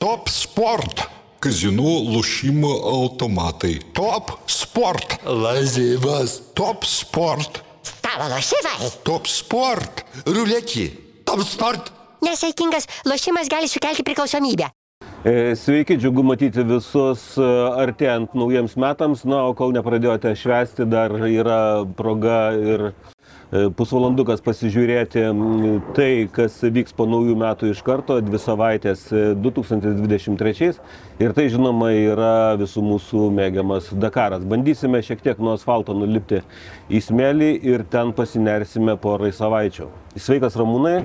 Top Sport. Kazino lošimo automatai. Top Sport. Lazivas. Top Sport. Stalo lošimai. Top Sport. Ruletį. Top Sport. Nesaikingas lošimas gali sukelti priklausomybę. E, Sveiki, džiugu matyti visus e, artėjant naujiems metams. Na, o kol nepradėjote švęsti, dar yra proga ir pusvalandukas pasižiūrėti tai, kas vyks po naujų metų iš karto, dvi savaitės e, 2023. Ir tai, žinoma, yra visų mūsų mėgiamas Dakaras. Bandysime šiek tiek nuo asfalto nulipti į smėlį ir ten pasinersime porai savaičių. Sveikas Ramūnai.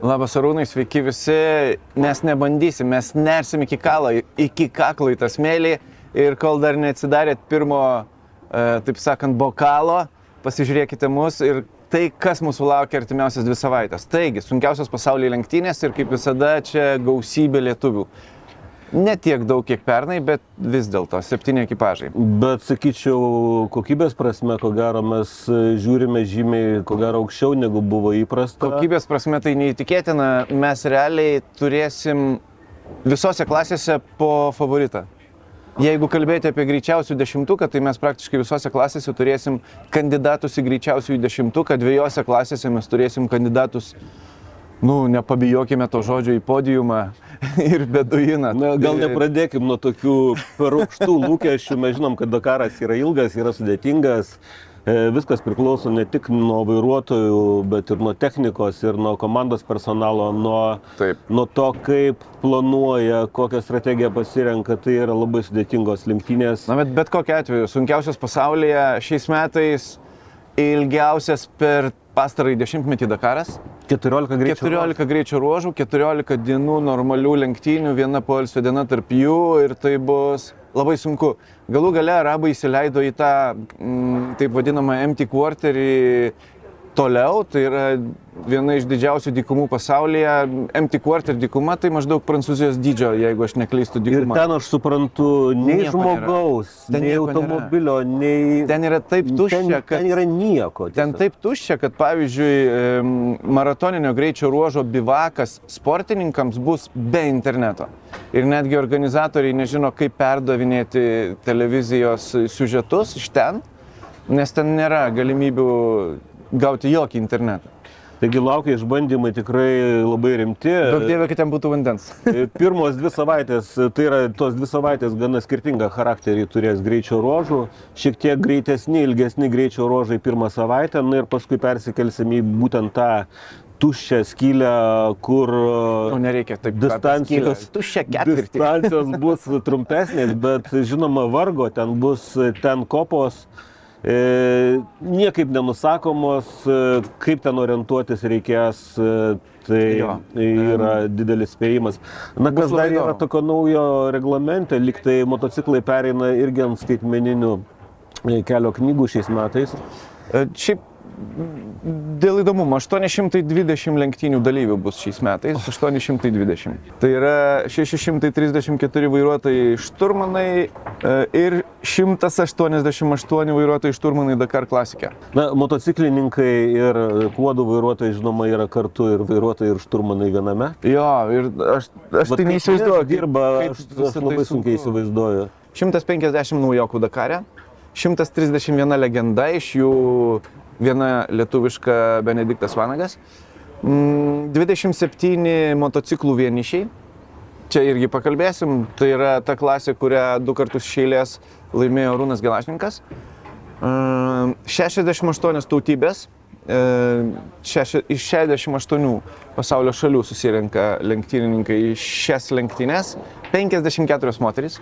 Labas arūnai, sveiki visi. Mes nebandysim, mes nersim iki kalo, iki kaklo į tą smėlį ir kol dar neatsidarėt pirmo, e, taip sakant, bokalo, pasižiūrėkite mus ir tai, kas mūsų laukia artimiausias dvi savaitės. Taigi, sunkiausios pasaulyje lenktynės ir kaip visada čia gausybė lietuvių. Ne tiek daug, kiek pernai, bet vis dėlto septyni ekipažai. Bet sakyčiau, kokybės prasme, ko gero mes žiūrime žymiai, ko gero aukščiau negu buvo įprasta. Kokybės prasme tai neįtikėtina, mes realiai turėsim visose klasėse po favoritą. Jeigu kalbėti apie greičiausių dešimtuką, tai mes praktiškai visose klasėse turėsim kandidatus į greičiausių dešimtuką, dviejose klasėse mes turėsim kandidatus, nu, nepabijokime to žodžio į podiumą ir beduiną. Na, gal nepradėkim nuo tokių per aukštų lūkesčių. Mes žinom, kad Dakaras yra ilgas, yra sudėtingas. E, Viskas priklauso ne tik nuo vairuotojų, bet ir nuo technikos, ir nuo komandos personalo, nuo, Taip. nuo to, kaip planuoja, kokią strategiją pasirenka. Tai yra labai sudėtingos lenktynės. Na, bet bet kokiu atveju, sunkiausias pasaulyje šiais metais, ilgiausias per pastarąjį dešimtmetį Dakaras. 14 greičių. 14 greičio ruožų, 14 dienų normalių lenktynių, viena poilsio diena tarp jų ir tai bus labai sunku. Galų gale arabai įsileido į tą mm, taip vadinamą empty quarterį toliau, tai yra viena iš didžiausių dykumų pasaulyje. Empty quarter dykuma tai maždaug prancūzijos dydžio, jeigu aš neklystu Ir dykuma. ten aš suprantu, nei Nieko žmogaus, nėra. Ten nei nieko nėra. automobilio, nei... Ten yra taip tuščia, ten, kad... ten yra nieko. Ten tiesiog. taip tuščia, kad pavyzdžiui maratoninio greičio ruožo bivakas sportininkams bus be interneto. Ir netgi organizatoriai nežino, kaip perdavinėti televizijos siužetus iš ten, nes ten nėra galimybių gauti jokį internetą. Taigi laukia išbandymai tikrai labai rimti. Daug dievė, kad ten būtų vandens. Pirmos dvi savaitės, tai yra tos dvi savaitės gana skirtingą charakterį turės greičio ruožų, šiek tiek greitesni, ilgesni greičio ruožai pirmą savaitę, na ir paskui persikelsim į būtent tą tuščią skylę, kur O nereikia taip distancijos, Tuščia ketvirtį. distancijos bus trumpesnės, bet žinoma vargo, ten bus ten kopos. E, niekaip nenusakomos, e, kaip ten orientuotis reikės, e, tai Jo. yra didelis spėjimas. Na, kas dar yra tokio naujo reglamente, liktai motociklai pereina irgi ant skaitmeninių kelio knygų šiais metais. Šiaip dėl įdomumo, 820 lenktynių dalyvių bus šiais metais, 820. Tai yra 634 vairuotojai šturmanai e, ir 188 vairuotojai šturmanai Dakar klasikė. Na, motociklininkai ir kuodų vairuotojai, žinoma, yra kartu ir vairuotojai, ir šturmanai viename. Jo, ir aš, aš Vat tai neįsivaizduoju. dirba, aš, aš tai labai sunkiai sunku. įsivaizduoju. 150 naujokų Dakare, 131 legenda, iš jų viena lietuviška Benediktas Vanagas, Mm, 27 motociklų vienišiai. Čia irgi pakalbėsim, tai yra ta klasė, kurią du kartus šeilės laimėjo Rūnas Gelašninkas. Mm, 68 tautybės, e, šeši- iš 68 pasaulio šalių susirenka lenktynininkai šias lenktynės, 54 moterys.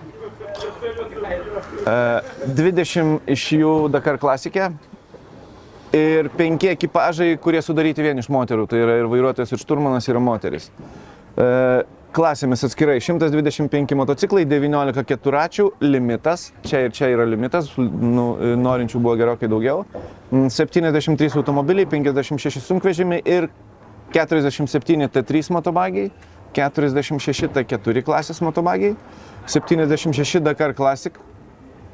E, 20 iš jų Dakar klasikė ir 5 ekipažai, kurie sudaryti vien iš moterų. Tai yra ir vairuotojas, ir šturmanas, ir moteris. E, Klasėmis atskirai 125 motociklai, 19 keturačių, limitas, čia ir čia yra limitas, nu, norinčių buvo gerokai daugiau, Mm, 73 automobiliai, 56 sunkvežimiai ir 47 T3 motobagiai, 46 T4 klasės motobagiai, 76 Dakar Classic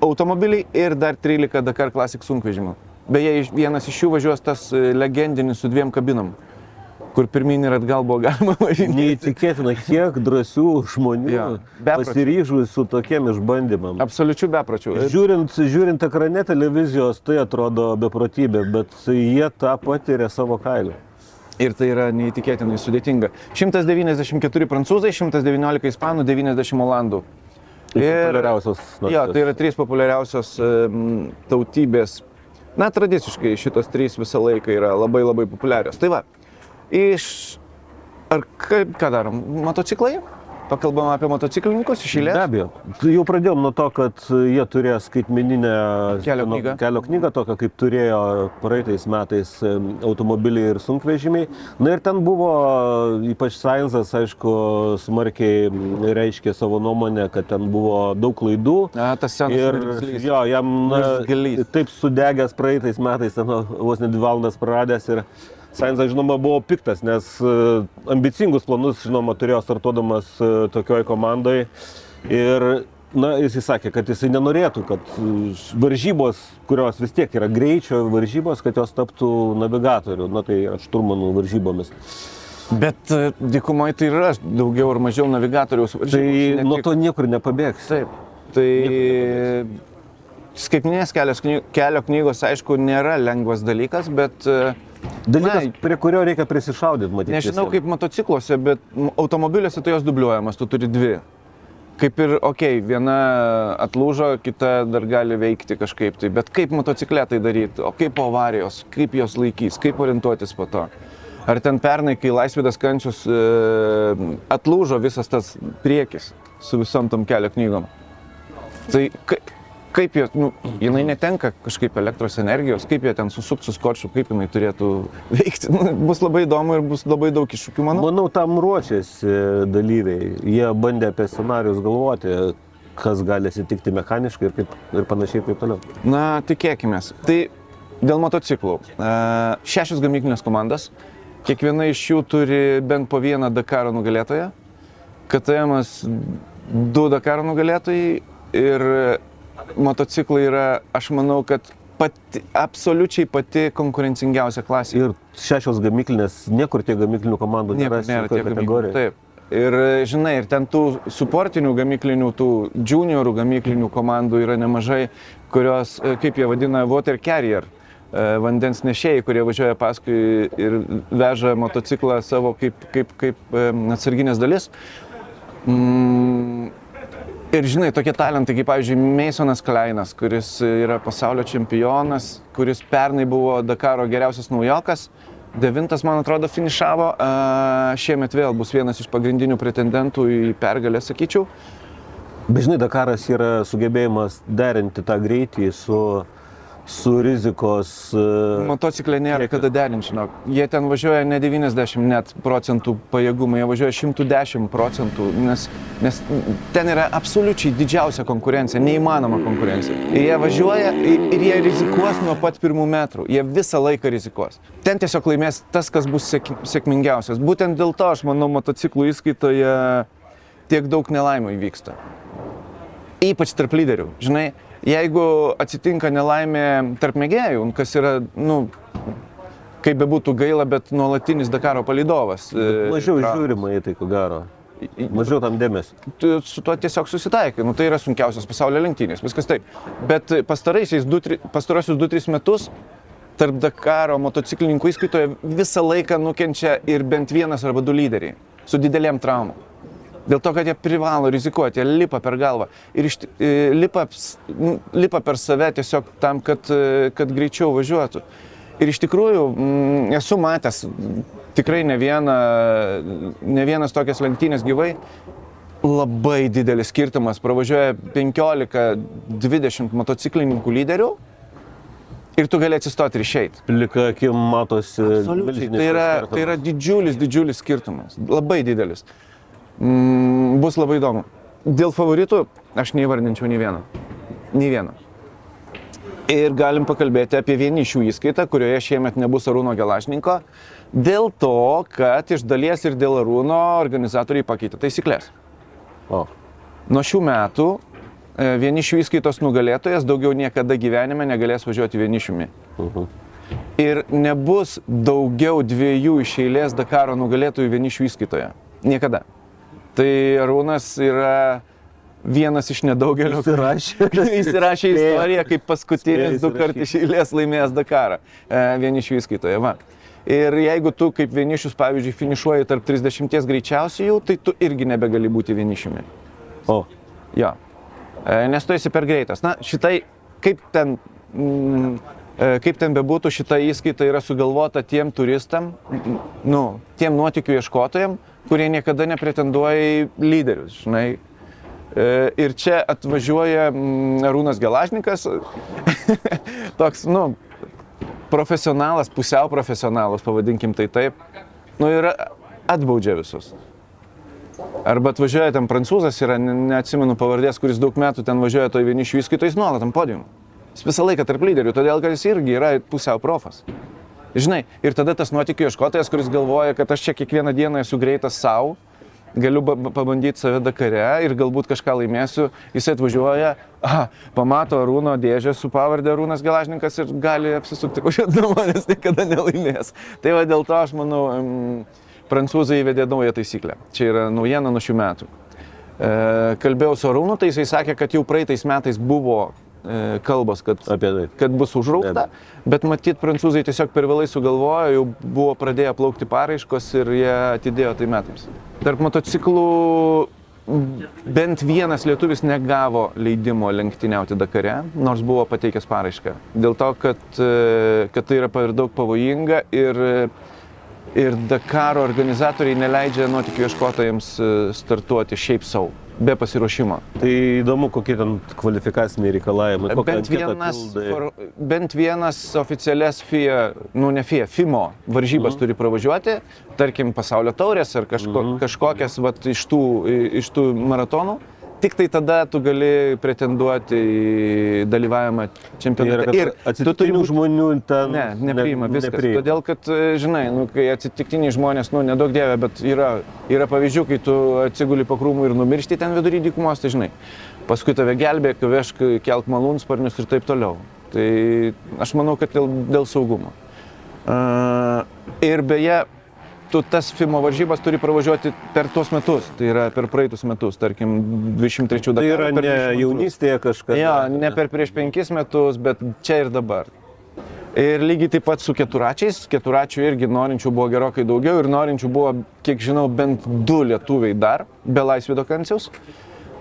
automobiliai ir dar 13 Dakar Classic sunkvežimių. Beje, vienas iš jų važiuos tas e, legendinis su dviem kabinom. kur pirmin ir atgal buvo galima važinėti. Neįtikėtina, kiek drąsių žmonių bepročių. pasiryžusių su tokiem išbandymam. Absoliučių bepročių. Žiūrint, žiūrint ekrane televizijos, tai atrodo beprotybė, bet jie tą patiria savo kailiu. Ir tai yra neįtikėtinai sudėtinga. 194 prancūzai, 119 ispanų, 90 olandų. Populiariausios Jo, tai yra trys populiariausios em, tautybės. Na, tradiciškai šitos trys visą laiką yra labai labai populiarios. Tai va, iš... Ar kaip, ką darom? Motociklai? Pakalbam apie motociklininkus iš Be eilės? abejo. Tai Jau pradėjom nuo to, kad jie turėjo skaitmeninę Kelio nu, knygą. kelio knygą, tokią kaip turėjo praeitais metais em, automobiliai ir sunkvežimiai. Na ir ten buvo, ypač Science'as, aišku, smarkiai reiškė savo nuomonę, kad ten buvo daug klaidų. A, tas senas Ir jo, jam na, taip sudegęs praeitais metais, ten vos ne dvi valandas praradęs ir Sainzas, žinoma, buvo piktas, nes e, ambicingus planus, žinoma, turėjo startuodamas e, tokioj komandai. Ir, na, jis įsakė, kad jisai nenorėtų, kad e, varžybos, kurios vis tiek yra greičio varžybos, kad jos taptų navigatorių, na tai šturmanų varžybomis. Bet dykumoje tai yra daugiau ar mažiau navigatoriaus. Tai varžybos, ne nuo to niekur nepabėgs. Taip. Tai skaitminės kelio knygos, aišku, nėra lengvas dalykas, bet e, Dalykas, Na, prie kurio reikia prisišaudyti, matyti. nežinau kaip motocikluose, bet automobiliuose tai jos dubliuojamas, tu turi dvi. Kaip ir, okei, okay, viena atlūžo, kita dar gali veikti kažkaip tai, bet kaip motociklė tai daryti, o kaip po avarijos, kaip jos laikys, kaip orientuotis po to. Ar ten pernai, kai Laisvidas Kančius e, atlūžo visas tas priekis su visom tom kelio knygom. Tai kaip, kaip jo, nu, jinai netenka kažkaip elektros energijos, kaip jie ten susukt su skočiu, kaip jinai turėtų veikti. Nu, bus labai įdomu ir bus labai daug iššūkių, manau. Manau, tam ruošiasi dalyviai. Jie bandė apie scenarius galvoti, kas gali atsitikti mechaniškai ir, kaip, ir panašiai ir taip toliau. Na, tikėkime. Tai dėl motociklų. E, Šešios gamyklinės komandos. Kiekviena iš jų turi bent po vieną Dakaro nugalėtoją. KTM du Dakaro nugalėtojai ir motociklai yra, aš manau, kad pati, absoliučiai pati konkurencingiausia klasė. Ir šešios gamyklinės, niekur tiek gamyklinių komandų nėra, nėra kategorijų. gamyklinių. Taip. Ir žinai, ir ten tų suportinių gamyklinių, tų juniorų gamyklinių komandų yra nemažai, kurios, e, kaip jie vadina, water carrier, e, vandens nešėjai, kurie važiuoja paskui ir veža motociklą savo kaip, kaip, kaip atsarginės dalis. Mm, Ir žinai, tokie talentai kaip, pavyzdžiui, Masonas Kleinas, kuris yra pasaulio čempionas, kuris pernai buvo Dakaro geriausias naujokas, devintas, man atrodo, finišavo, šiemet vėl bus vienas iš pagrindinių pretendentų į pergalę, sakyčiau. Bet žinai, Dakaras yra sugebėjimas derinti tą greitį su, su rizikos. e, Motociklė nėra kada derinti, žinok. Jie ten važiuoja ne 90 net procentų pajėgumą, jie važiuoja 110 procentų, nes, nes ten yra absoliučiai didžiausia konkurencija, neįmanoma konkurencija. Ir jie važiuoja ir ir jie rizikuos nuo pat pirmų metrų, jie visą laiką rizikuos. Ten tiesiog laimės tas, kas bus sėk, sėkmingiausias. Būtent dėl to, aš manau, motociklų įskaitoje tiek daug nelaimų įvyksta ypač tarp lyderių. Žinai, jeigu atsitinka nelaimė tarp mėgėjų, kas yra, nu, kaip bebūtų gaila, bet nuolatinis Dakaro palidovas. e, Mažiau tra- žiūrima į tai, ko gero. Mažiau tam dėmesio. tu su tuo tiesiog susitaikai. Nu, tai yra sunkiausias pasaulio lenktynės, viskas taip. Bet pastarosius 2-3 metus tarp Dakaro motociklininkų įskaitoje visą laiką nukenčia ir bent vienas arba du lyderiai su didelėm traumom. Dėl to, kad jie privalo rizikuoti, jie lipa per galvą ir iš, e, lipa, ps- n- lipa per save tiesiog tam, kad, e, kad greičiau važiuotų. Ir iš tikrųjų mm, esu matęs tikrai ne, vieną, ne vienas tokias lenktynės gyvai, labai didelis skirtumas. Pravažiuoja 15-20 motociklininkų lyderių ir tu gali atsistoti ir išeiti. Plika akim matosi. Tai yra, tai yra didžiulis, didžiulis skirtumas. Labai didelis. Mm, bus labai įdomu. Dėl favoritų aš neįvardinčiau nei vieno. Nei vieno. Ir galim pakalbėti apie vienišių įskaitą, kurioje šiemet nebus Arūno Gelašninko, dėl to, kad iš dalies ir dėl Arūno organizatoriai pakeitė taisyklės. O, Nuo šių metų vienišių įskaitos nugalėtojas daugiau niekada gyvenime negalės važiuoti vienišiumi. uh -huh. Ir nebus daugiau dviejų iš eilės Dakaro nugalėtojų vienišių įskaitoje. Niekada. Tai Arūnas yra vienas iš nedaugelio. Įsirašė. Įsirašė istoriją kaip paskutinis du kartus iš eilės laimėjęs Dakarą e, vienišių įskaitoje. Va. Ir jeigu tu kaip vienišius, pavyzdžiui, finišuoji tarp 30 greičiausiųjų, tai tu irgi nebegali būti vienišiumi. O, Jo. E, Nes tu esi per greitas. Na, šitai, kaip ten, mm, e, kaip ten bebūtų, šita įskaita yra sugalvota tiem turistam, nu, tiem nuotikių ieškotojam, kurie niekada nepretenduoja į lyderius, žinai. E, Ir čia atvažiuoja mm, Arūnas Gelažnikas, toks, nu, profesionalas, pusiau profesionalas, pavadinkim tai taip, nu ir atbaudžia visus. Arba atvažiuoja ten prancūzas, yra, ne- neatsimenu pavardės, kuris daug metų ten važiuoja toj vienišių įskaito, jis nuolat ant podiumo. Jis visą laiką tarp lyderių, todėl kad jis irgi yra pusiau profas. Žinai, ir tada tas nuotikių ieškotojas, kuris galvoja, kad aš čia kiekvieną dieną esu greitas savo, galiu ba- ba- pabandyti save Dakare ir galbūt kažką laimėsiu, jis atvažiuoja, aha, pamato Arūno dėžę su pavardė Arūnas Gelažninkas ir gali apsisukti namo, nes niekada nelaimės. Tai va dėl to aš manau, prancūzai įvedė naują taisyklę. Čia yra naujiena nuo šių metų. E, kalbėjau su Arūnu, tai jisai sakė, kad jau praeitais metais buvo kalbos, kad tai. kad bus užraukta, bet matyt, prancūzai tiesiog per vėlai sugalvojo, jau buvo pradėję plaukti paraiškos ir jie atidėjo tai metams. Tarp motociklų bent vienas lietuvis negavo leidimo lenktyniauti Dakare, nors buvo pateikęs paraišką. Dėl to, kad, e, kad tai yra per daug pavojinga ir, ir Dakaro organizatoriai neleidžia nuotikių ieškotojams e, startuoti šiaip savo, be pasiruošimo. Tai įdomu, kokie ten kvalifikaciniai reikalavimai. Bent vienas, for, bent vienas oficialias FIA, nu ne FIA, FIMO varžybas turi pravažiuoti, tarkim pasaulio taurės ar kažko, kažkokias vat, iš, tų, iš tų maratonų. Tik tai tada tu gali pretenduoti į dalyvavimą Tai čempionate. kad Ir tu turi būti žmonių ten Ne, nepriima viskas. nepriima. Todėl, kad, e, žinai, nu, kai atsitiktiniai žmonės, nu, nedaug dievė, bet yra, yra pavyzdžių, kai tu atsiguli po krūmų ir numiršti ten vidury dykumos, tai žinai, paskui tave gelbėk, vežk, kelk malūnsparnius ir taip toliau. Tai aš manau, kad dėl, dėl saugumo. Uh, ir beje, tu tas filmo varžybas turi pravažiuoti per tuos metus, tai yra per praeitus metus, tarkim, 23 Tai yra ne 22. jaunystėje kažkas. Jo, ne per prieš penkis metus, bet čia ir dabar. Ir lygiai taip pat su keturačiais. Keturačių irgi norinčių buvo gerokai daugiau ir norinčių buvo, kiek žinau, bent du lietuviai dar, be laisvido kanciaus.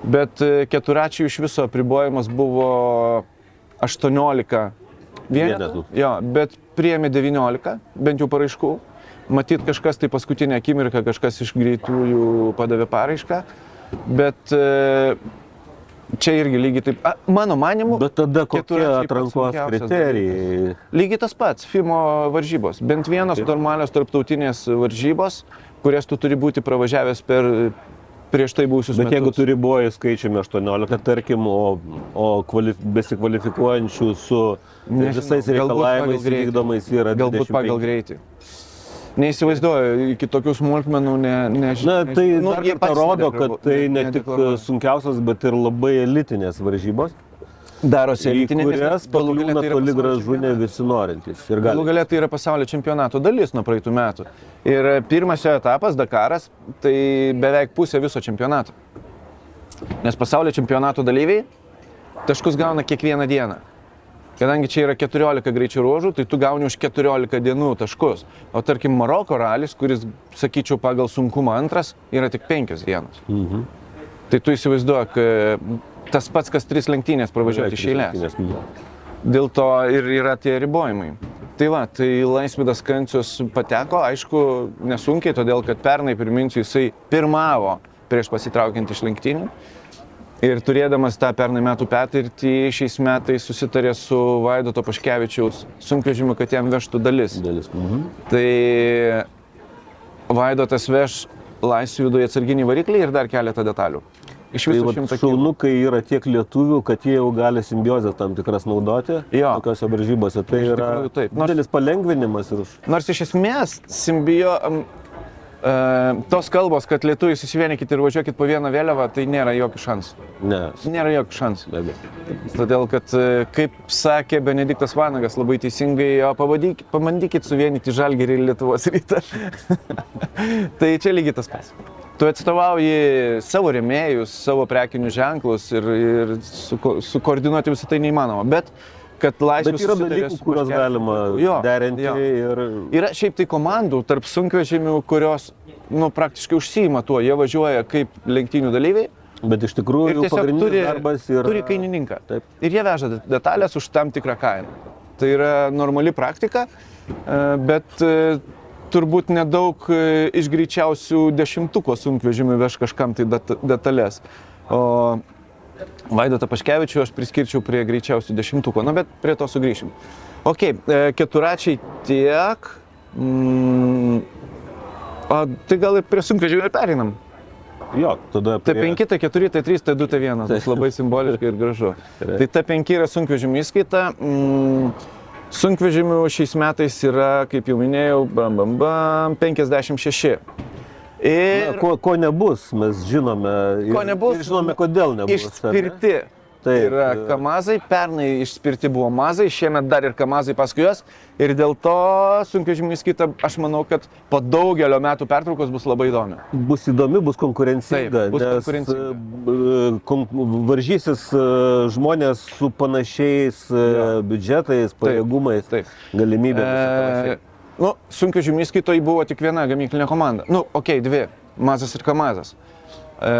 Bet e, keturačių iš viso apribojimas buvo 18 vienetų. Jo, bet priėmė 19, bent jau paraiškų. Matyt, kažkas tai paskutinę akimirką, kažkas iš greitųjų padavė paraišką. Bet e, čia irgi lygiai taip, a, mano manimu, Bet tada kokie atrankos kriterijai? Lygiai tas pats, FIMO varžybos. Bent vienos normalios tarptautinės varžybos, kurias tu turi būti pravažiavęs per prieš tai buvusius Bet metus. jeigu tu riboji skaičiumi 18, tarkim, o, o kvalif, besikvalifikuojančių su Nežinau, visais reikalavimais vykdomais yra Galbūt 25. pagal greitį. Neįsivaizduoju, iki tokių smulkmenų ne, nežinau. Na, tai nu, dar kartą rodo, kad tai ne tik nedeklaruoja. sunkiausias, bet ir labai elitinės varžybos, darosi į elitinė, nes kurias pakliūna tai toli gražu ne visi norintys. Galų gali. galia tai yra pasaulio čempionato dalis nuo praeitų metų. Ir e, pirmas jo etapas, Dakaras, tai beveik pusė viso čempionato. Nes pasaulio čempionato dalyviai taškus gauna kiekvieną dieną. Kadangi čia yra 14 greičio ruožų, tai tu gauni už 14 dienų taškus. O tarkim, Maroko ralis, kuris, sakyčiau, pagal sunkumą antras, yra tik 5 dienos. Mhm. Tai tu įsivaizduok, e, tas pats, kas 3 lenktynės pravažiuoti iš eilės. Mhm. Dėl to ir yra tie ribojimai. Tai va, tai Laisvidas Kancius pateko, aišku, nesunkiai, todėl kad pernai, priminsiu, jisai pirmavo prieš pasitraukiant iš lenktynių. Ir turėdamas tą pernai metų patirtį, šiais metais susitarė su Vaidoto Paškevičiaus sunkvežimiu, kad jam vežtų dalis. Dalis. Mhm. Tai Vaidotas veš Laisvidui atsarginį variklį ir dar keletą detalių. Iš Tai viso vat šimto kilų. šaunu, kai yra tiek lietuvių, kad jie jau gali simbiozę tam tikras naudoti Jo. tokiose varžybose. Tai Iš yra tikrųjų taip. Nors- didelis palengvinimas ir už... Nors iš esmės Uh, tos kalbos, kad lietuviai susivienykit ir važiuokit po vieną vėliavą, tai nėra jokių šansų. Ne, Nėra jokių šansų. Todėl, kad, e, kaip sakė Benediktas Vanagas labai teisingai, o pabandyk- pabandykit suvienyti Žalgirį ir Lietuvos rytą. tai čia lygiai tas pats. Tu atstovauji savo remėjus, savo prekinius ženklus ir, ir suko, sukoordinuoti visą tai neįmanoma. Bet kad laisvė Bet yra dalykų, kuriuos galima derinti ir Yra šiaip tai komandų tarp sunkvežimių, kurios nu, praktiškai užsijima tuo, jie važiuoja kaip lenktynių dalyviai Bet iš tikrųjų pagrindinis turi, darbas yra... turi kainininką. Taip. Ir jie veža det- detalės už tam tikrą kainą. Tai yra normali praktika, e, bet e, turbūt nedaug e, iš greičiausių dešimtuko sunkvežimių veš kažkam tai det- detalės. O Vaidotą Paškevičių aš priskirčiau prie greičiausių dešimtuko, na bet prie to sugrįšim. Ok, e, keturačiai tiek. Mm, o tai gal ir prie sunkvežimių ir pereinam. Jo, tada... Tai prie- 5, tai 4, tai 3, tai 2, tai 1. Tai labai simboliška ir gražu. Tai ta 5 yra sunkvežimių įskaita. Mm, sunkvežimių šiais metais yra, kaip jau minėjau, bam, bam, bam, 56. Ir Na, ko, ko nebus, mes žinome. ir- Ko nebus, ir žinome, kodėl nebus. ar ne? išspirti. Tai Taip, yra e. kamazai, pernai išspirti buvo mazai, šiemet dar ir kamazai paskui juos. Ir dėl to sunkvežimių įskaita, aš manau, kad po daugelio metų pertraukos bus labai įdomi. Bus įdomi, bus konkurencinga. Taip, bus konkurencinga. e, kon, varžysis e, žmonės su panašiais e, Jo. biudžetais, pajėgumais, Taip. galimybėmis. E, nu, sunkvežimių įskaitoje buvo tik viena gamyklinė komanda. Nu, okei, okay, dvi. Mazas ir Kamazas. E,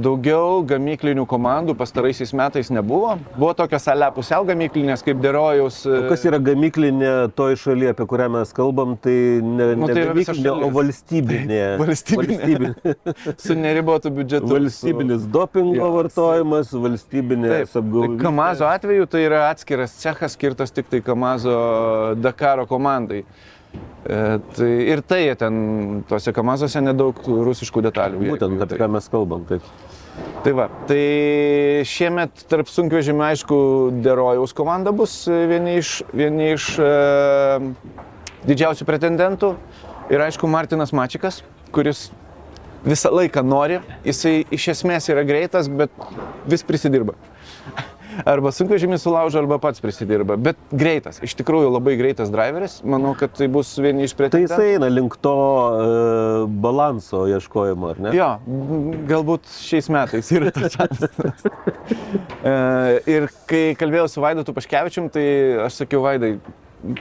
daugiau gamyklinių komandų pastaraisiais metais nebuvo. Buvo tokios ale pusiau gamyklinės kaip Derojaus. e, Kas yra gamyklinė toj šalyje, apie kurią mes kalbam, tai ne, Nu, ne tai visa gamyklinė, o valstybinė. Valstybinė. valstybinė. su neribotu biudžetu. Valstybinis dopingo Jo. vartojimas, valstybinės Tai apgaulės. Kamazo atveju tai yra atskiras cechas skirtas tik tai Kamazo Dakaro komandai. E, tai ir tai ten, tuose Kamazuose nedaug rusiškų detalių. Būtent apie taip. ką mes kalbam. Taip. Tai va, tai šiemet tarp sunkvežimių, aišku, Derojaus komanda bus vieni iš, vieni iš e, didžiausių pretendentų. Ir aišku, Martinas Mačikas, kuris visą laiką nori, jisai iš esmės yra greitas, bet vis prisidirba. Arba sunkvežimį sulaužo, arba pats prisidirba. Bet greitas, iš tikrųjų labai greitas driveris. Manau, kad tai bus vieni iš Tai pretendentų. jisai eina link to e, balanso ieškojimo, ar ne? Jo, galbūt šiais metais yra tas šansas. E, ir kai kalbėjau su Vaidotu Paškevičium, tai aš sakiau, Vaidai,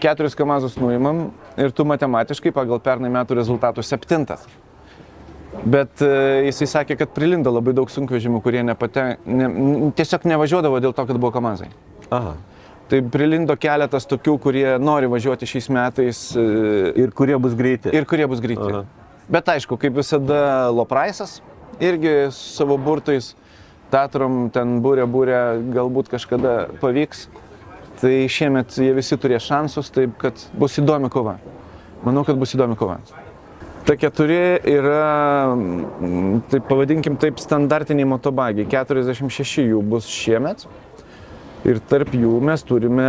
keturis kamazus nuimam ir tu matematiškai pagal pernai metų rezultatų septintas. Bet e, jisai sakė, kad prilindo labai daug sunkvežimių, kurie nepate, ne, tiesiog nevažiuodavo dėl to, kad buvo kamazai. Aha. Tai prilindo keletas tokių, kurie nori važiuoti šiais metais e, Ir kurie bus greiti. ir kurie bus greiti. Aha. Bet aišku, kaip visada, Lopraisas irgi savo burtais, Tatrom ten būrė būrė, galbūt kažkada pavyks. Tai šiemet jie visi turės šansus, taip kad bus įdomi kova. Manau, kad bus įdomi kova. Ta keturi yra, taip pavadinkim, taip standartiniai motobagiai. 46 jų bus šiemet. Ir tarp jų mes turime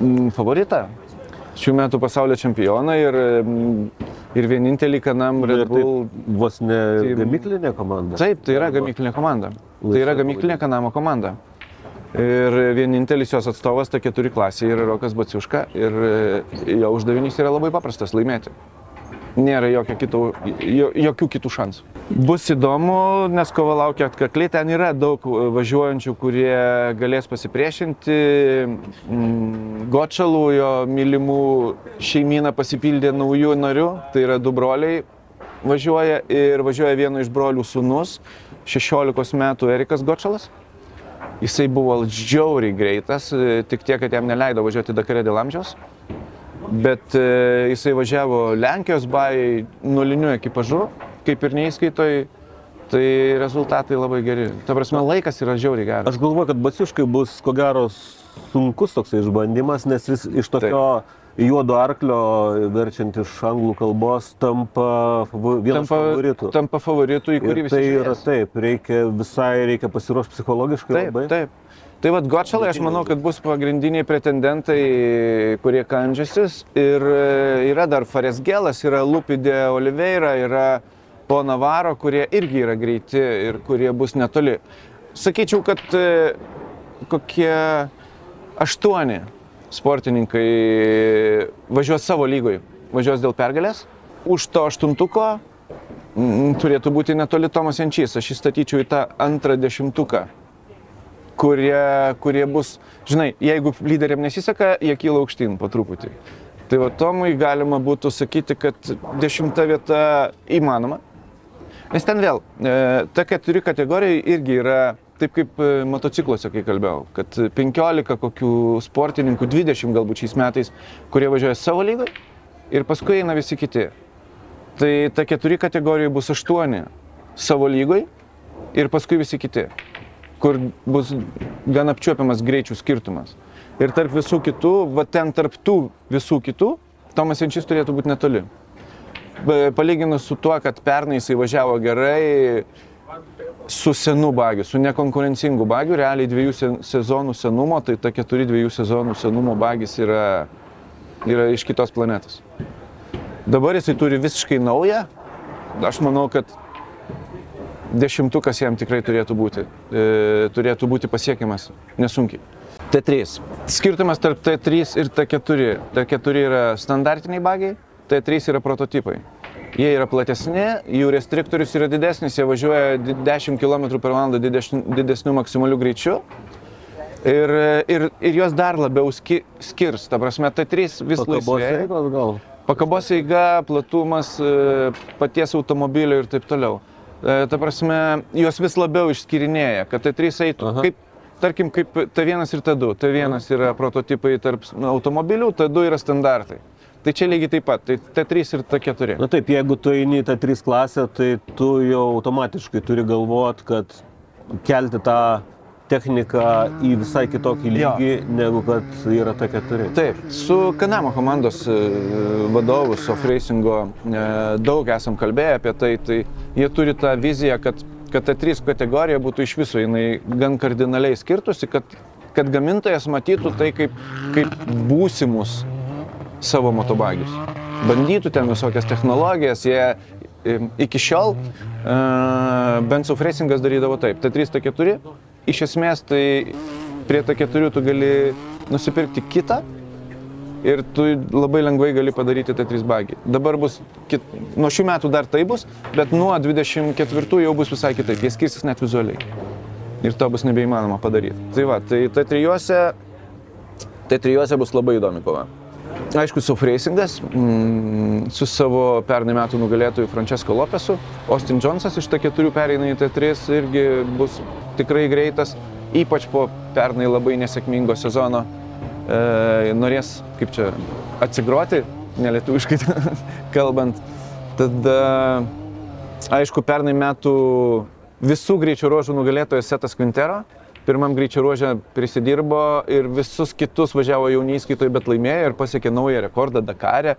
mm, favoritą. Šių metų pasaulio čempioną ir, mm, ir vienintelį kanam Ir Red tai Bull. vos ne Tai- gamyklinė komanda. Taip, tai yra gamyklinė komanda. Tai yra gamyklinė kanamo komanda. Ir vienintelis jos atstovas ta keturi klasė yra Rokas Baciuška ir e, jo uždavinys yra labai paprastas - laimėti. Nėra jokio kitų, jo, jokių kitų šansų. Bus įdomu, nes kova laukia atkakliai, ten yra daug važiuojančių, kurie galės pasipriešinti. Mm, Gočalų, jo mylimų šeimyną pasipildė naujų narių, tai yra du broliai važiuoja ir važiuoja vieno iš brolių sūnus, 16 metų Erikas Gočalas. Jisai buvo žiauriai greitas, e, tik tiek, kad jam neleido važiuoti Dakare dėl amžiaus. Bet e, jisai važiavo Lenkijos bajai nuliniu ekipažu, kaip ir neįskaitoj, tai rezultatai labai geri. Ta prasme, laikas yra žiauriai geras. Aš galvoju, kad Baciuškai bus ko gero sunkus toks išbandymas, nes jis iš tokio juodo arklio, verčiant iš anglų kalbos, tampa vienas Tampa, favoritų. tampa favoritų, į kurį visi tai yra žiūrės. taip, reikia visai, reikia pasiruošti psichologiškai Taip, labai. taip. Tai vad Gotšalai, aš manau, kad bus pagrindiniai pretendentai, kurie kandžiasis. Ir e, yra dar Fares Gelas, yra Lupidė Oliveira, yra Ponavaro, kurie irgi yra greiti ir kurie bus netoli. Sakyčiau, kad e, kokie aštuoni sportininkai važiuos savo lygoj, važiuos dėl pergalės. Už to aštuntuko mm, turėtų būti netoli Tomas Jančys. Aš įstatyčiau į tą antrą dešimtuką kurie, kurie bus, žinai, jeigu lyderiam nesiseka, jie kyla aukštyn po truputį. Tai va Tomui galima būtų sakyti, kad dešimta vieta įmanoma. Nes ten vėl, e, ta keturi kategorija irgi yra taip kaip e, motocikluose, kai kalbėjau, kad 15 kokių sportininkų, 20 galbūt šiais metais, kurie važiuoja savo lygą ir paskui eina visi kiti. Tai ta keturi kategorija bus aštuoni savo lygoj ir paskui visi kiti kur bus gan apčiuopiamas greičių skirtumas. Ir tarp visų kitų, va ten tarp tų visų kitų, Tomas Jančys turėtų būti netoli. Palyginus su tuo, kad pernai jisai važiavo gerai su senu bagiu, su nekonkurencingu bagiu, realiai dviejų se- sezonų senumo, tai ta keturi dviejų sezonų senumo bagis yra, yra iš kitos planetos. Dabar jisai turi visiškai naują, aš manau, kad dešimtukas jam tikrai turėtų būti, e, turėtų būti pasiekiamas nesunkiai. T3. Skirtumas tarp T3 ir T4. T4 yra standartiniai bagiai, T3 yra prototipai. Jie yra platesni, jų restriktorius yra didesnis, jie važiuoja di- 10 km per valandą didesniu, maksimaliu greičiu. Ir, ir, ir jos dar labiau ski, skirs. Ta prasme, T3 vis gal. Pakabos eiga, platumas e, paties automobilio ir taip toliau. E, Ta prasme, jos vis labiau išskirinėja, kad T3 eitų Aha. kaip, tarkim, kaip T1 ir T2. T1 yra prototipai tarp automobilių, T2 yra standartai. Tai čia lygiai taip pat, tai T3 ir T4. Na taip, jeigu tu eini į tą 3 klasę, tai tu jau automatiškai turi galvot, kad kelti tą techniką į visai kitokį Jo. lygį, negu kad yra ta 4. Taip, su Kanamo komandos e, vadovu, Soft Racingo, e, daug esam kalbėję apie tai, tai jie turi tą viziją, kad, kad ta 3 kategorija būtų iš viso, jinai gan kardinaliai skirtusi, kad, kad gamintojas matytų tai kaip, kaip būsimus savo motobagius. Bandytų ten visokias technologijas, jie e, iki šiol e, bent Soft Racingas darydavo taip, T3, T4, iš esmės tai prie T4 tu gali nusipirkti kitą ir tu labai lengvai gali padaryti T3 bagį. Dabar bus, kit... nuo šių metų dar tai bus, bet nuo 24 jau bus visai kitaip, jie skirsis net vizualiai. Ir to bus nebeįmanoma padaryti. Tai va, tai T3, T3 bus labai įdomi kova. Aišku, Soft Racingas mm, su savo pernai metų nugalėtoju Francesco Lopesu, Austin Jonesas iš T4 pereina į T3 irgi bus tikrai greitas, ypač po pernai labai nesėkmingo sezono. E, norės, kaip čia, atsigroti, nelietuviškai kalbant. Tada, aišku, pernai metų visų greičio ruožų nugalėtojas Setas Quintero. Pirmam greičio ruožė prisidirbo ir visus kitus važiavo jauni įskaitojai, bet laimėjo ir pasiekė naują rekordą Dakare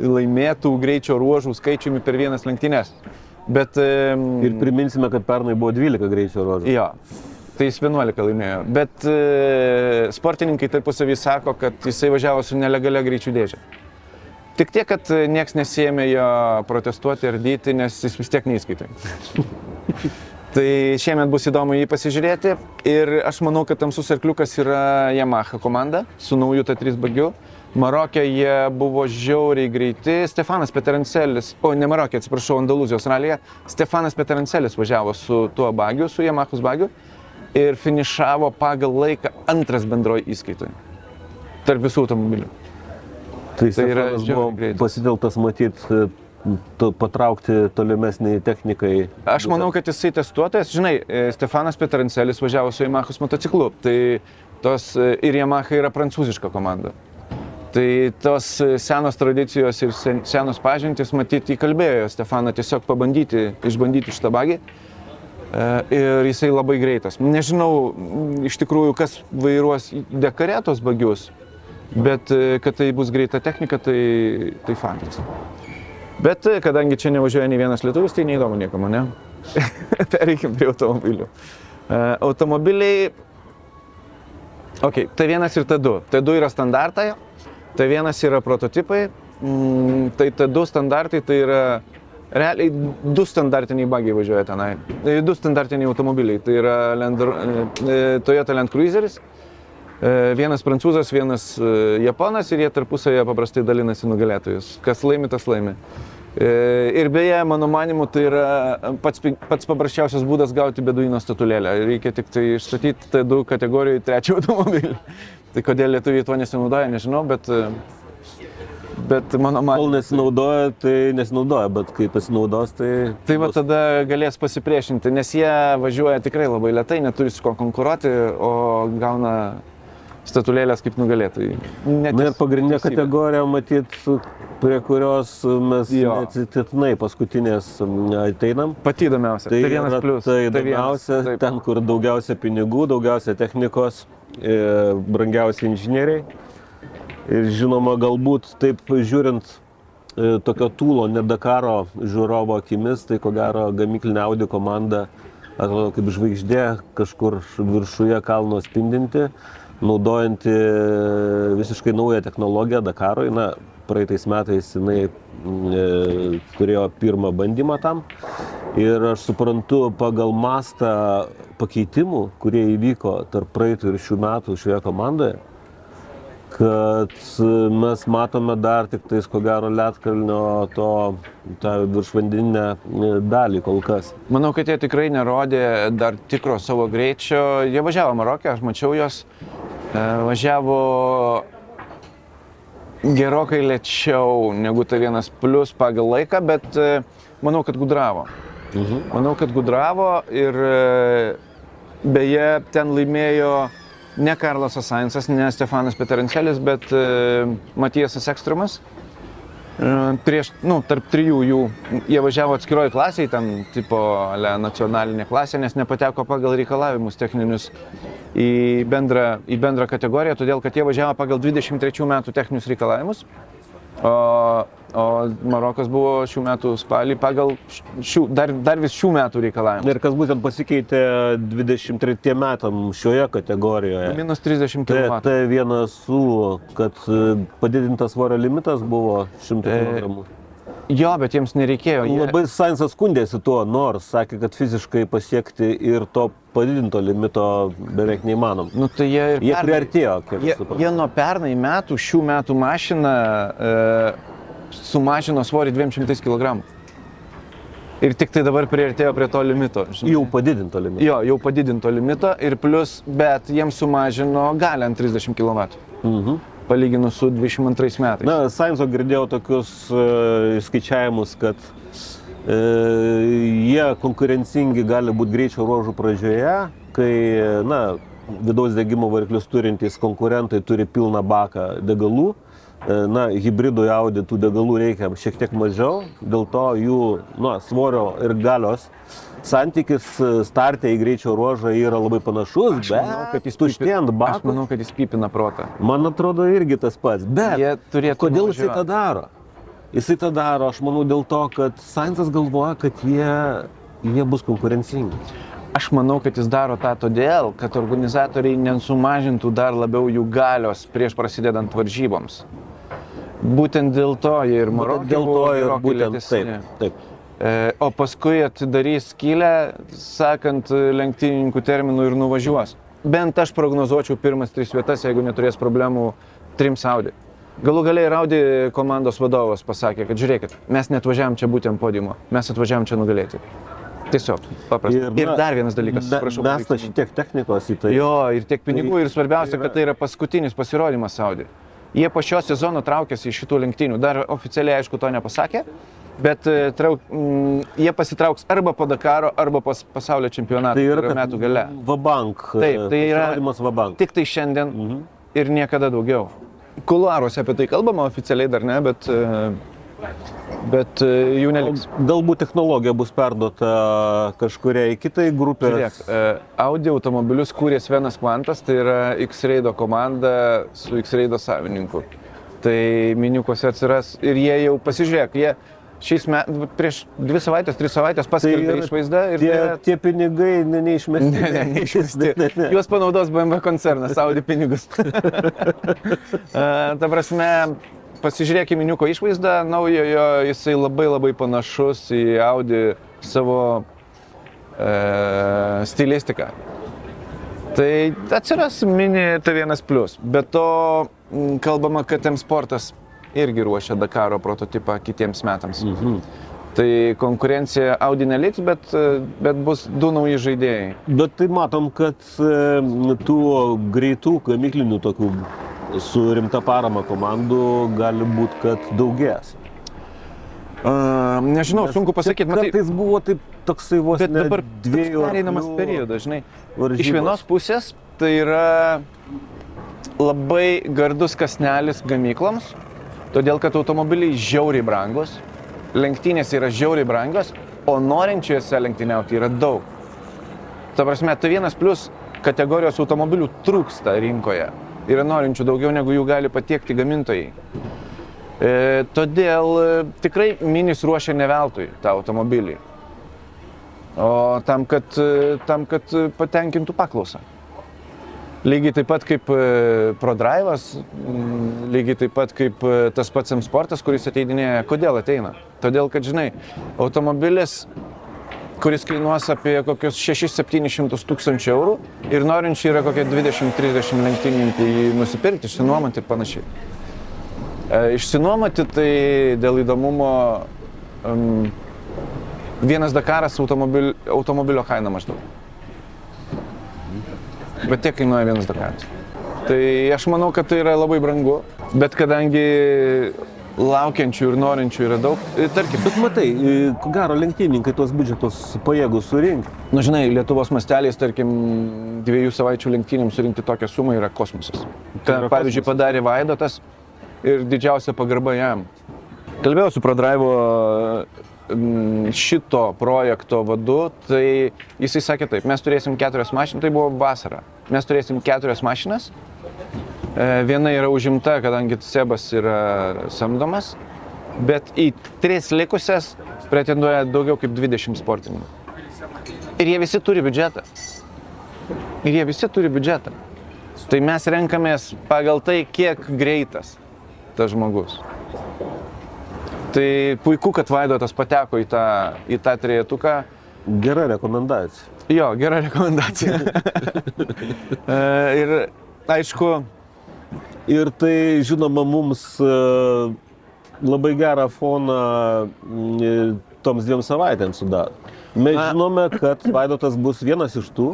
laimėtų greičio ruožų skaičiumi per vienas lenktynės. Bet... Ir priminsime, kad pernai buvo 12 greičio ruožų. Jo, tai jis 11 laimėjo. Bet e, sportininkai tarpusavį sako, kad jisai važiavo su nelegalia greičių dėžė. Tik tiek, kad niekas nesėmė jo protestuoti ir dyti, nes jis vis tiek neįskaitai. tai šiemet bus įdomu jį pasižiūrėti ir aš manau, kad tamsus arkliukas yra Yamaha komanda su nauju T3 bagiu. Marokė jie buvo žiauriai greiti. Stefanas Peterancelis, o ne Marokė, atsiprašau, Andalūzijos ralyje. Stefanas Peterancelis važiavo su tuo bagiu, su Yamahos bagiu ir finišavo pagal laiką antras bendroji įskaitoje. Tarp visų automobilių. Tai, Tai yra buvo greitas. pasiteltas matyti, patraukti tolimesnį technikai. Aš manau, kad jisai testuotojas, žinai, e, Stefanas Petrancelis važiavo su Yamahos motociklu, tai tos e, ir Yamaha yra prancūziška komanda. Tai tos e, senos tradicijos ir sen, senos pažintys, matyti, įkalbėjo Stefaną tiesiog pabandyti, išbandyti šitą bagį. Ir jisai labai greitas. Nežinau iš tikrųjų, kas vairuos dekaretos bagius, Bet kad tai bus greita technika, tai, tai faktas. Bet e, kadangi čia nevažiuoja nei vienas lietuvis, tai neįdomu niekam, ne? Pereikim prie automobilių. E, automobiliai. Ok, T1 ir T2. T2 yra standartai, T1 yra prototipai. Mm, tai T2 standartai tai yra realiai du standartiniai bagiai važiuoja tenai. E, Du standartiniai automobiliai. Tai yra Land, Toyota Land Cruiseris. Vienas prancūzas, vienas japonas ir jie tarpusavėje paprastai dalinasi nugalėtojus. Kas laimi, tas laimi. E, Ir beje, mano manimu, tai yra pats, pi- pats paprasčiausias būdas gauti beduino statulėlę. Reikia tik tai išstatyti T2 kategorijoje trečią automobilį. Tai kodėl lietuviai tuo nesinaudoja, nežinau, bet, e, bet mano Kol manimu. nesinaudoja, tai nesinaudoja, bet kai pasinaudos, tai... Tai va tada galės pasipriešinti, nes jie važiuoja tikrai labai lietai, neturi su kuo konkuruoti, o gauna statulėlės kaip nugalėtojai. Net Na ir pagrindinė kategorija, matyt, prie kurios mes atsitiktinai paskutinės ateinam. Pati įdomiausia. Tai, vienas yra plius. Tai vienas, įdomiausia, taip. ten, kur daugiausia pinigų, daugiausia technikos, e, brangiausi inžinieriai. Ir žinoma, galbūt taip žiūrint e, tokio tūlo, ne Dakaro žiūrovo akimis, tai ko gero gamyklinė Audi komanda atrodo kaip žvaigždė kažkur viršuje kalno spindinti, naudojanti visiškai naują technologiją Dakarui. Na, praeitais metais jinai e, turėjo pirmą bandymą tam. Ir aš suprantu pagal mastą pakeitimų, kurie įvyko tarp praeitų ir šių metų šioje komandoje, kad mes matome dar tik tais, ko gero, Lietkalnio to tą viršvandeninę e, dalį kol kas. Manau, kad jie tikrai nerodė dar tikro savo greičio. Jie važiavo Marokė, aš mačiau juos. E, Važiavo gerokai lėčiau negu ta vienas plus pagal laiką, bet e, manau, kad gudravo. Manau, kad gudravo ir e, beje, ten laimėjo ne Karlosas Sainsas, ne Stefanas Peterancelis, bet e, Matijasas Ekstrumas. Prieš, nu, tarp trijų jų, jie važiavo atskiroji klasiai, ten tipo ale, nacionalinė klasė, nes nepateko pagal reikalavimus techninius į bendrą, į bendrą kategoriją, todėl kad jie važiavo pagal 23 metų techninius reikalavimus. O, o Marokas buvo šių metų spalį pagal šių, dar, dar vis šių metų reikalavimus. Ir kas būtent pasikeitė 23 metam šioje kategorijoje. Minus 30 Tai, km. tai vienas su, kad e, padidintas svorio limitas buvo 100 E, kg. Jo, bet jiems nereikėjo. Jie, Labai Sainsas skundėsi tuo, nors sakė, kad fiziškai pasiekti ir to padidinto limito beveik neįmanom. nu, tai jie, ir Jie pernai- priartėjo, kiek Jie, suprantu. jie nuo pernai metų šių metų mašiną e, sumažino svorį 200 kg. Ir tik tai dabar priartėjo prie to limito. žinai. Jau padidinto limito. Jo, jau padidinto limito ir plus, bet jiems sumažino galę ant 30 km. Mhm. Palyginus su 22 metais. Na, Sainzo girdėjau tokius uh, skaičiavimus, kad uh, jie konkurencingi gali būti greičio ruožų pradžioje, kai, na, vidaus degimo variklius turintys konkurentai turi pilną baką degalų. E, Na, hybridui Audi tų degalų reikia šiek tiek mažiau, dėl to jų na, svorio ir galios santykis e, startė į greičio ruožą yra labai panašus, Aš bet manau, kad jis tuštėjant Aš bakų. manau, kad jis pypina protą. Man atrodo irgi tas pats. Bet kodėl jisai nuvažiuot. tą daro? Jisai tą daro, aš manau, dėl to, kad Sainsas galvoja, kad jie, jie bus konkurencingi. Aš manau, kad jis daro tą todėl, kad organizatoriai nesumažintų dar labiau jų galios prieš prasidedant varžyboms. Būtent dėl to jie ir Marokė dėl to ir būtent lėtesni. taip. taip. E, O paskui atidarys skylę, sakant, lenktynininkų terminų ir nuvažiuos. Bent aš prognozuočiau pirmas tris vietas, jeigu neturės problemų trim Saudi. Galų galiai ir Audi komandos vadovas pasakė, kad žiūrėkit, mes netvažiavam čia būti ant podiumo, mes atvažiavam čia nugalėti. Tiesiog, paprasta. Ir, ir dar vienas dalykas, me- prašau. Mes tą baigti. šiek tiek technikos į tai. Jo, ir tiek pinigų, Tai- ir svarbiausia, tai yra- kad tai yra paskutinis pasirodymas Saudi. Jie po šio sezono traukėsi iš šitų lenktynių. Dar oficialiai, aišku, to nepasakė, bet e, trauk, mm, jie pasitrauks arba po Dakaro, arba pas, pasaulio čempionatą. Tai yra metų gale. Vabank. Taip, tai yra- Vabank. Tik tai šiandien Mhm. ir niekada daugiau. Kuluaruose apie tai kalbama, oficialiai dar ne, bet, e, Bet e, jų neliks. Galbūt technologija bus perduota kažkuriai kitai grupė. Žiūrėk, e, Audi automobilius kūrė Svenas Kvantas, tai yra X-Raido komanda su X-Raido savininku. Tai miniukuose atsiras ir jie jau pasižiūrėk, jie šiais metais, prieš dvi savaitės, tris savaitės paskelbė yra išvaizdą ir tie, tai- tie pinigai ne, neišmesti. Ne, ne, neišmesti. Juos panaudos BMW koncernas, Audi pinigus. Ta prasme, pasižiūrėk į miniuko išvaizdą naujojo, jisai labai labai panašus į Audi savo e, stilistiką. Tai atsiras mini T1 plus. Be to, kalbama, kad M Sportas irgi ruošia Dakaro prototipą kitiems metams. Mhm. Tai konkurencija Audi neliks, bet, bet bus du nauji žaidėjai. Bet tai matom, kad e, tų greitų gamiklinių tokių su rimta parama komandų gali būti, kad daugės. Uh, nežinau, sunku pasakyti, matai, Kartais buvo taip toksai vos bet dabar dviejų pereinamas periodas, žinai. varžybos. Iš vienos pusės tai yra labai gardus kasnelis gamykloms, todėl kad automobiliai žiauriai brangus, lenktynės yra žiauriai brangios, o norinčiuose lenktyniauti yra daug. Ta prasme, T1 plus kategorijos automobilių trūksta rinkoje. Yra norinčių daugiau negu jų gali patiekti gamintojai. E, todėl e, tikrai minis ruošia ne veltui tą automobilį. O tam, kad, e, tam, kad e, patenkintų paklausą. Lygiai taip pat kaip e, ProDrive'as, mm, lygiai taip pat kaip e, tas pats M Sportas, kuris ateidinėja. Kodėl ateina? Todėl, kad žinai, automobilis, kuris kainuos apie kokius 6-700 tūkstančių eurų ir norinčių yra kokie 20-30 lenktynininkų jį nusipirkti, išsinuomoti ir panašiai. E, Išsinuomoti tai dėl įdomumo um, vienas Dakaras automobil, automobilio kaina maždaug. Bet tiek kainuoja vienas Dakaras. Tai aš manau, kad tai yra labai brangu, bet kadangi laukiančių ir norinčių yra daug, e, tarkim, Bet matai, e, ko gero lenktynininkai tuos biudžetus pajėgus surinkti. nu žinai, Lietuvos masteliais, tarkim, dviejų savaičių lenktynėms surinkti tokią sumą yra kosmosas. Ką, yra pavyzdžiui, kosmosas. padarė Vaidotas ir didžiausia pagarba jam. Kalbėjau su ProDrive mm, šito projekto vadu, tai jisai sakė taip, mes turėsim keturias mašinas, tai buvo vasara. Mes turėsim keturias mašinas, E, Viena yra užimta, kadangi Sebas yra samdomas, bet į tris likusias pretenduoja daugiau kaip 20 sportininkų. Ir jie visi turi biudžetą. Ir jie visi turi biudžetą. Tai mes renkamės pagal tai, kiek greitas tas žmogus. Tai puiku, kad Vaidotas pateko į tą, į tą trejetuką. Gera rekomendacija. Jo, gera rekomendacija. E, ir aišku, Ir tai, žinoma, mums e, labai gerą foną mm, toms dviem savaitėms sudaro. Mes Na. žinome, kad Vaidotas bus vienas iš tų,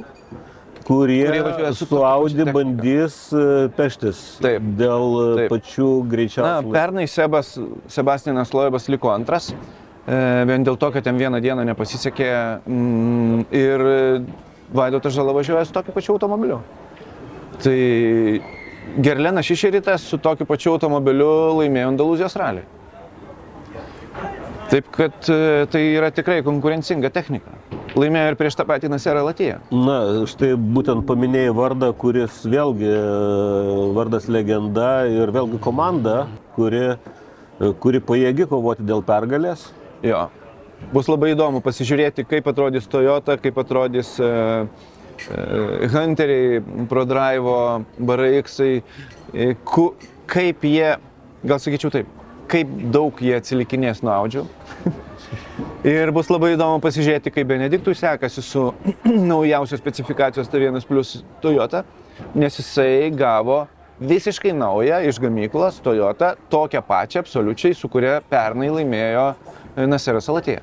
kurie, Kurie važiuoja su su Audi bandys e, peštis Taip. dėl e, Taip. pačių Na, greičiausių. pernai Sebas, Sebastianas Loebas liko antras, e, vien dėl to, kad jam vieną dieną nepasisekė mm, ir Vaidotas Žala važiuoja su tokiu pačiu automobiliu. Tai Gerlenas Šišeritas su tokiu pačiu automobiliu laimėjo Andalūzijos ralį. Taip kad tai yra tikrai konkurencinga technika. Laimėjo ir prieš tą patį Naserą Latiją. Na, štai būtent paminėjai vardą, kuris vėlgi e, vardas legenda ir vėlgi komanda, kuri, e, kuri pajėgi kovoti dėl pergalės. Jo. Bus labai įdomu pasižiūrėti, kaip atrodys Toyota, kaip atrodys e, Hunteriai, ProDrive, BRX, ku, kaip jie, gal sakyčiau taip, kaip daug jie atsilikinės nuo Audžių. Ir bus labai įdomu pasižiūrėti, kaip Benediktui sekasi su naujausios specifikacijos T1 plus Toyota, nes jisai gavo visiškai naują iš gamyklos Toyota, tokią pačią absoliučiai, su kuria pernai laimėjo e, Naseras Salatėje.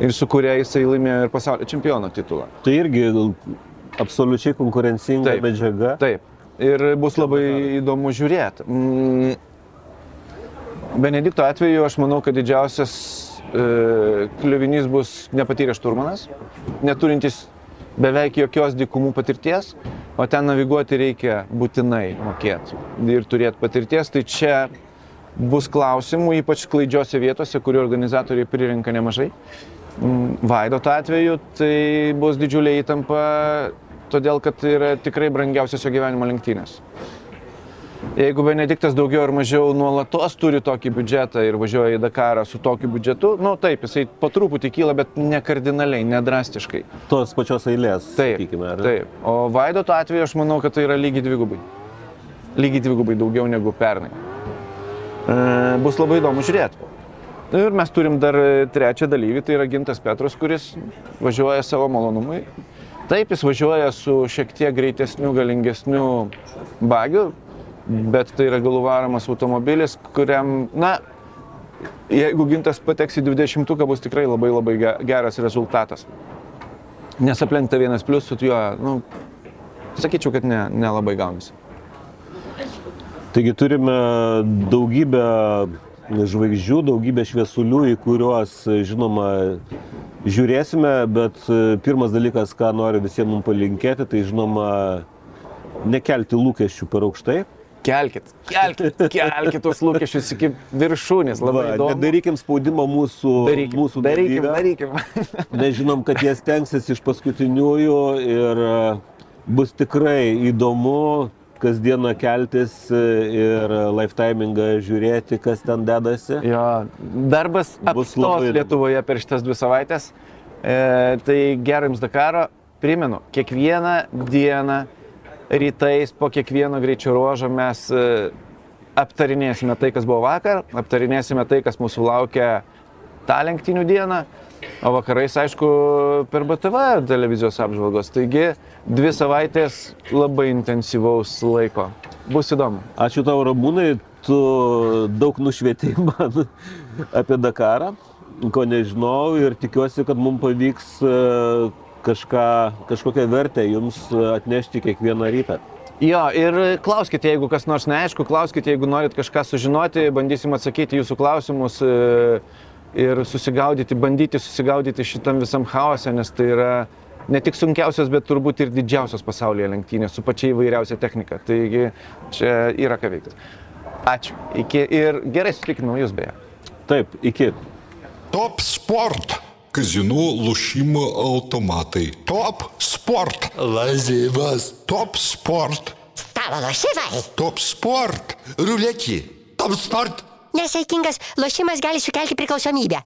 Ir su kuria jisai laimėjo ir pasaulio čempiono titulą. Tai irgi absoliučiai konkurencinga Taip. medžiaga. Taip. Ir bus labai įdomu žiūrėti. Mm. Benedikto atveju aš manau, kad didžiausias kliuvinys bus nepatyręs šturmanas, neturintis beveik jokios dykumų patirties, o ten naviguoti reikia būtinai mokėti ir turėti patirties. Tai čia bus klausimų, ypač klaidžiose vietose, kurių organizatoriai pririnka nemažai. Mm, Vaidoto atveju tai bus didžiulė įtampa, todėl kad tai yra tikrai brangiausios jo gyvenimo lenktynės. Jeigu Benediktas daugiau ar mažiau nuolatos turi tokį biudžetą ir važiuoja į Dakarą su tokiu biudžetu, nu taip, jisai po truputį kyla, bet ne kardinaliai, ne drastiškai. Tos pačios eilės, Taip, sakykime. ar taip. O Vaidoto atveju aš manau, kad tai yra lygiai dvigubai. Lygiai dvigubai daugiau negu pernai. E, bus labai įdomu žiūrėti. Na Ir mes turim dar trečią dalyvį, tai yra Gintas Petrus, kuris važiuoja savo malonumui. Taip, jis važiuoja su šiek tiek greitesniu, galingesniu bagiu, bet tai yra galų varomas automobilis, kuriam, na, jeigu Gintas pateks į 20-uką, bus tikrai labai labai ge- geras rezultatas. Nes aplenkta vienas plus su juo, nu, sakyčiau, kad ne- nelabai ne gaunasi. Taigi turime daugybę žvaigždžių, daugybę šviesulių, į kuriuos, žinoma, žiūrėsime, bet e, pirmas dalykas, ką noriu visiems mums palinkėti, tai, žinoma, nekelti lūkesčių per aukštai. Kelkit, kelkit, kelkit tuos lūkesčius iki viršūnės, labai Va, įdomu. nedarykim spaudimo mūsų, darykim, mūsų darykim, darykim. Mes žinom, kad jie stengsis iš paskutiniųjų ir e, bus tikrai įdomu kasdieną keltis e, ir lifetimingą žiūrėti, kas ten dedasi. Jo, darbas Bus labai. Lietuvoje per šitas dvi savaitės. E, tai gero jums Dakaro. Primenu, kiekvieną dieną rytais po kiekvieno greičio ruožo mes e, aptarinėsime tai, kas buvo vakar, aptarinėsime tai, kas mūsų laukia tą lenktynių dieną, o vakarais, aišku, per BTV televizijos apžvalgos. Taigi, dvi savaitės labai intensyvaus laiko. Bus įdomu. Ačiū tau, Ramūnai, tu daug nušvietei man apie Dakarą, ko nežinau ir tikiuosi, kad mums pavyks e, kažką, kažkokią vertę jums atnešti kiekvieną rytą. Jo, ir klauskite, jeigu kas nors neaišku, klauskite, jeigu norit kažką sužinoti, bandysim atsakyti jūsų klausimus e, ir susigaudyti, bandyti susigaudyti šitam visam chaose, nes tai yra ne tik sunkiausios, bet turbūt ir didžiausios pasaulyje lenktynės su pačia įvairiausia technika. Taigi čia yra ką veikti. Ačiū. Iki ir gerai sutikime jūs beje. Taip, iki. Top sport. Казино, лошимо, automatai. Top sport. Lažybas. Top sport. Stalo lošimai. Top sport. Ruletį. Top sport. Nesaikingas lošimas gali sukelti priklausomybę.